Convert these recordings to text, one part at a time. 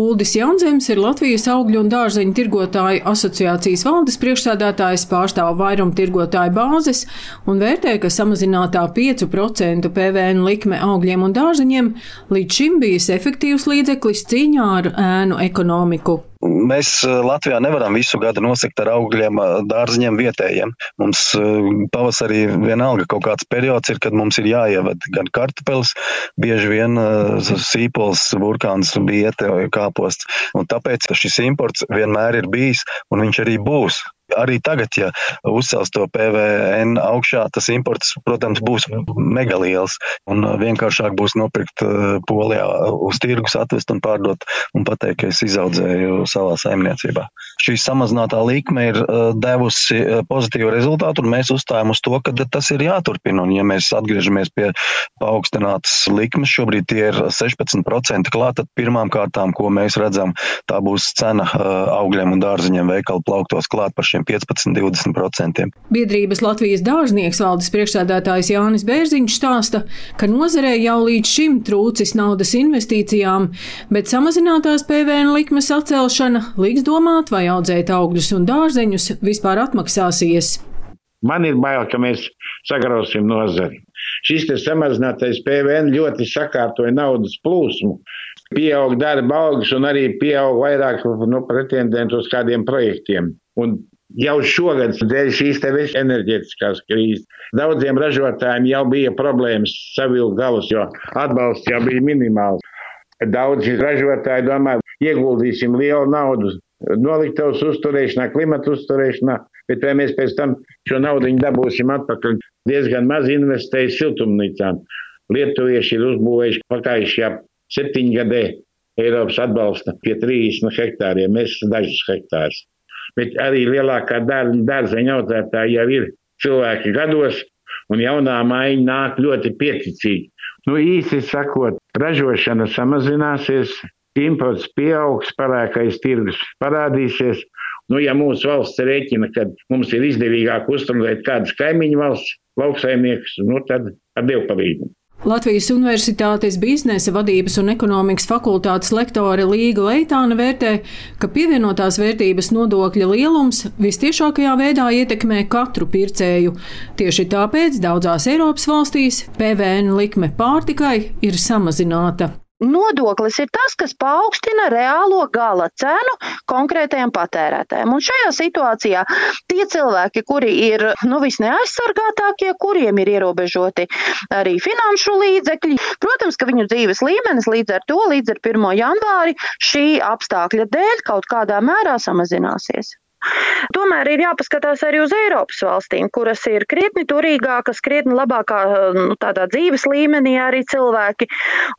Uldis Jaunzems ir Latvijas augļu un dārzeņu tirgotāju asociācijas valdes priekšsādātājs, pārstāv vairumu tirgotāju bāzes un vērtē, ka samazinātā 5% PVN likme augļiem un dārzeņiem līdz šim bijis efektīvs līdzeklis cīņā ar ēnu ekonomiku. Mēs eh, Latvijā nevaram visu gadu nosegt ar augļiem, eh, dārziņiem vietējiem. Mums eh, pavasarī vienalga kaut kāds periods ir, kad mums ir jāieved gan kartupeļs, bieži vien sīpols, burkāns, biete, kāposts. Un tāpēc šis imports vienmēr ir bijis un viņš arī būs. Arī tagad, ja uzcels to PVN augšā, tas imports, protams, būs mega liels. Un uh, vienkāršāk būs nopirkt uh, polijā uz tirgus, atvest un pārdot un pateikt, ka es izaudzēju savā saimniecībā. Šī samazinātā likme ir uh, devusi pozitīvu rezultātu, un mēs uzstājam uz to, ka tas ir jāturpina. Un, ja mēs atgriežamies pie paaugstinātas likmes, šobrīd tie ir 16% klāt, tad pirmām kārtām, ko mēs redzam, tā būs cena augļiem un dārziņiem veikalu plauktos klāt par šiem šiem 15-20%. Biedrības Latvijas dārznieks valdes priekšsēdētājs Jānis Bērziņš stāsta, ka nozarē jau līdz šim trūcis naudas investīcijām, bet samazinātās PVN likmes atcelšana liks domāt, vai audzēt augļus un dārzeņus vispār atmaksāsies. Man ir bail, ka mēs sagrausim nozari. Šis samazinātais PVN ļoti sakārtoja naudas plūsmu. Pieaug darba algas un arī pieaug vairāk nu, pretendentu uz kādiem projektiem. Un Jau šogad, dēļ šīs enerģētiskās krīzes, daudziem ražotājiem jau bija problēmas savilkt galus, jo atbalsts jau bija minimāls. Daudzi ražotāji domā, ieguldīsim lielu naudu noliktavas uzturēšanā, klimata uzturēšanā, bet vai mēs pēc tam šo naudu dabūsim atpakaļ, diezgan maz investēja siltumnīcām. Lietuvieši ir uzbūvējuši pagājušajā septiņgadē Eiropas atbalsta pie 30 hektāriem, mēs dažus hektārus bet arī lielākā dārzeņa audzētāja jau ir cilvēki gados, un jaunā maiņa nāk ļoti pieticīgi. Nu, īsi sakot, ražošana samazināsies, imports pieaugs, parākais tirgus parādīsies. Nu, ja mūsu valsts rēķina, ka mums ir izdevīgāk uzturēt kādas kaimiņu valsts lauksaimniekus, nu, tad ar Dievu palīdzību. Latvijas Universitātes biznesa vadības un ekonomikas fakultātes lektore Līga Leitāna vērtē, ka pievienotās vērtības nodokļa lielums vistiešākajā veidā ietekmē katru pircēju. Tieši tāpēc daudzās Eiropas valstīs PVN likme pārtikai ir samazināta. Nodoklis ir tas, kas paaugstina reālo gala cenu konkrētajam patērētājam. Un šajā situācijā tie cilvēki, kuri ir nu, visneaizsargātākie, kuriem ir ierobežoti arī finanšu līdzekļi, protams, ka viņu dzīves līmenis līdz ar to, līdz ar 1. janvāri šī apstākļa dēļ kaut kādā mērā samazināsies. Tomēr ir jāpaskatās arī uz Eiropas valstīm, kuras ir krietni turīgākas, krietni labākā nu, dzīves līmenī arī cilvēki.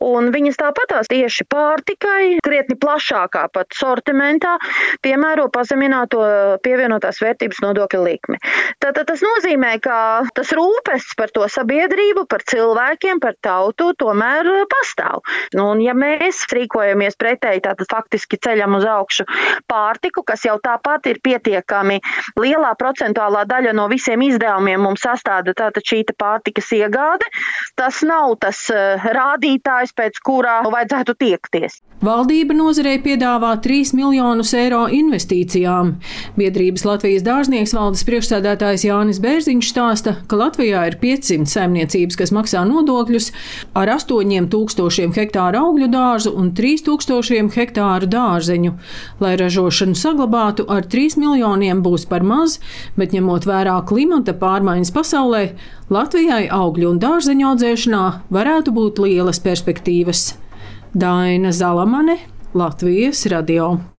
Un viņas tāpatās tieši pārtikai, krietni plašākā pat sortimentā, piemēro pazemināto pievienotās vērtības nodokļa likmi. Tātad tas nozīmē, ka tas rūpes par to sabiedrību, par cilvēkiem, par tautu tomēr pastāv. Nu, un ja mēs rīkojamies pretēji, tad faktiski ceļam uz augšu pārtiku, kas jau tāpat ir pieejama pietiekami lielā procentuālā daļa no visiem izdevumiem mums sastāda tātad šī pārtikas iegāde. Tas nav tas eh, rādītājs, pēc kurā vajadzētu tiekties. Valdība nozarei piedāvā 3 miljonus eiro investīcijām. Biedrības Latvijas dārznieks valdes priekšsēdētājs Jānis Bērziņš stāsta, ka Latvijā ir 500 saimniecības, kas maksā nodokļus ar 8000 hektāru augļu dārzu un 3000 hektāru dārzeņu. Lai ražošanu saglabātu ar 3 miljoniem būs par maz, bet ņemot vērā klimata pārmaiņas pasaulē, Latvijai augļu un dārzeņu audzēšanā varētu būt lielas perspektīvas. Daina Zalamane, Latvijas radio.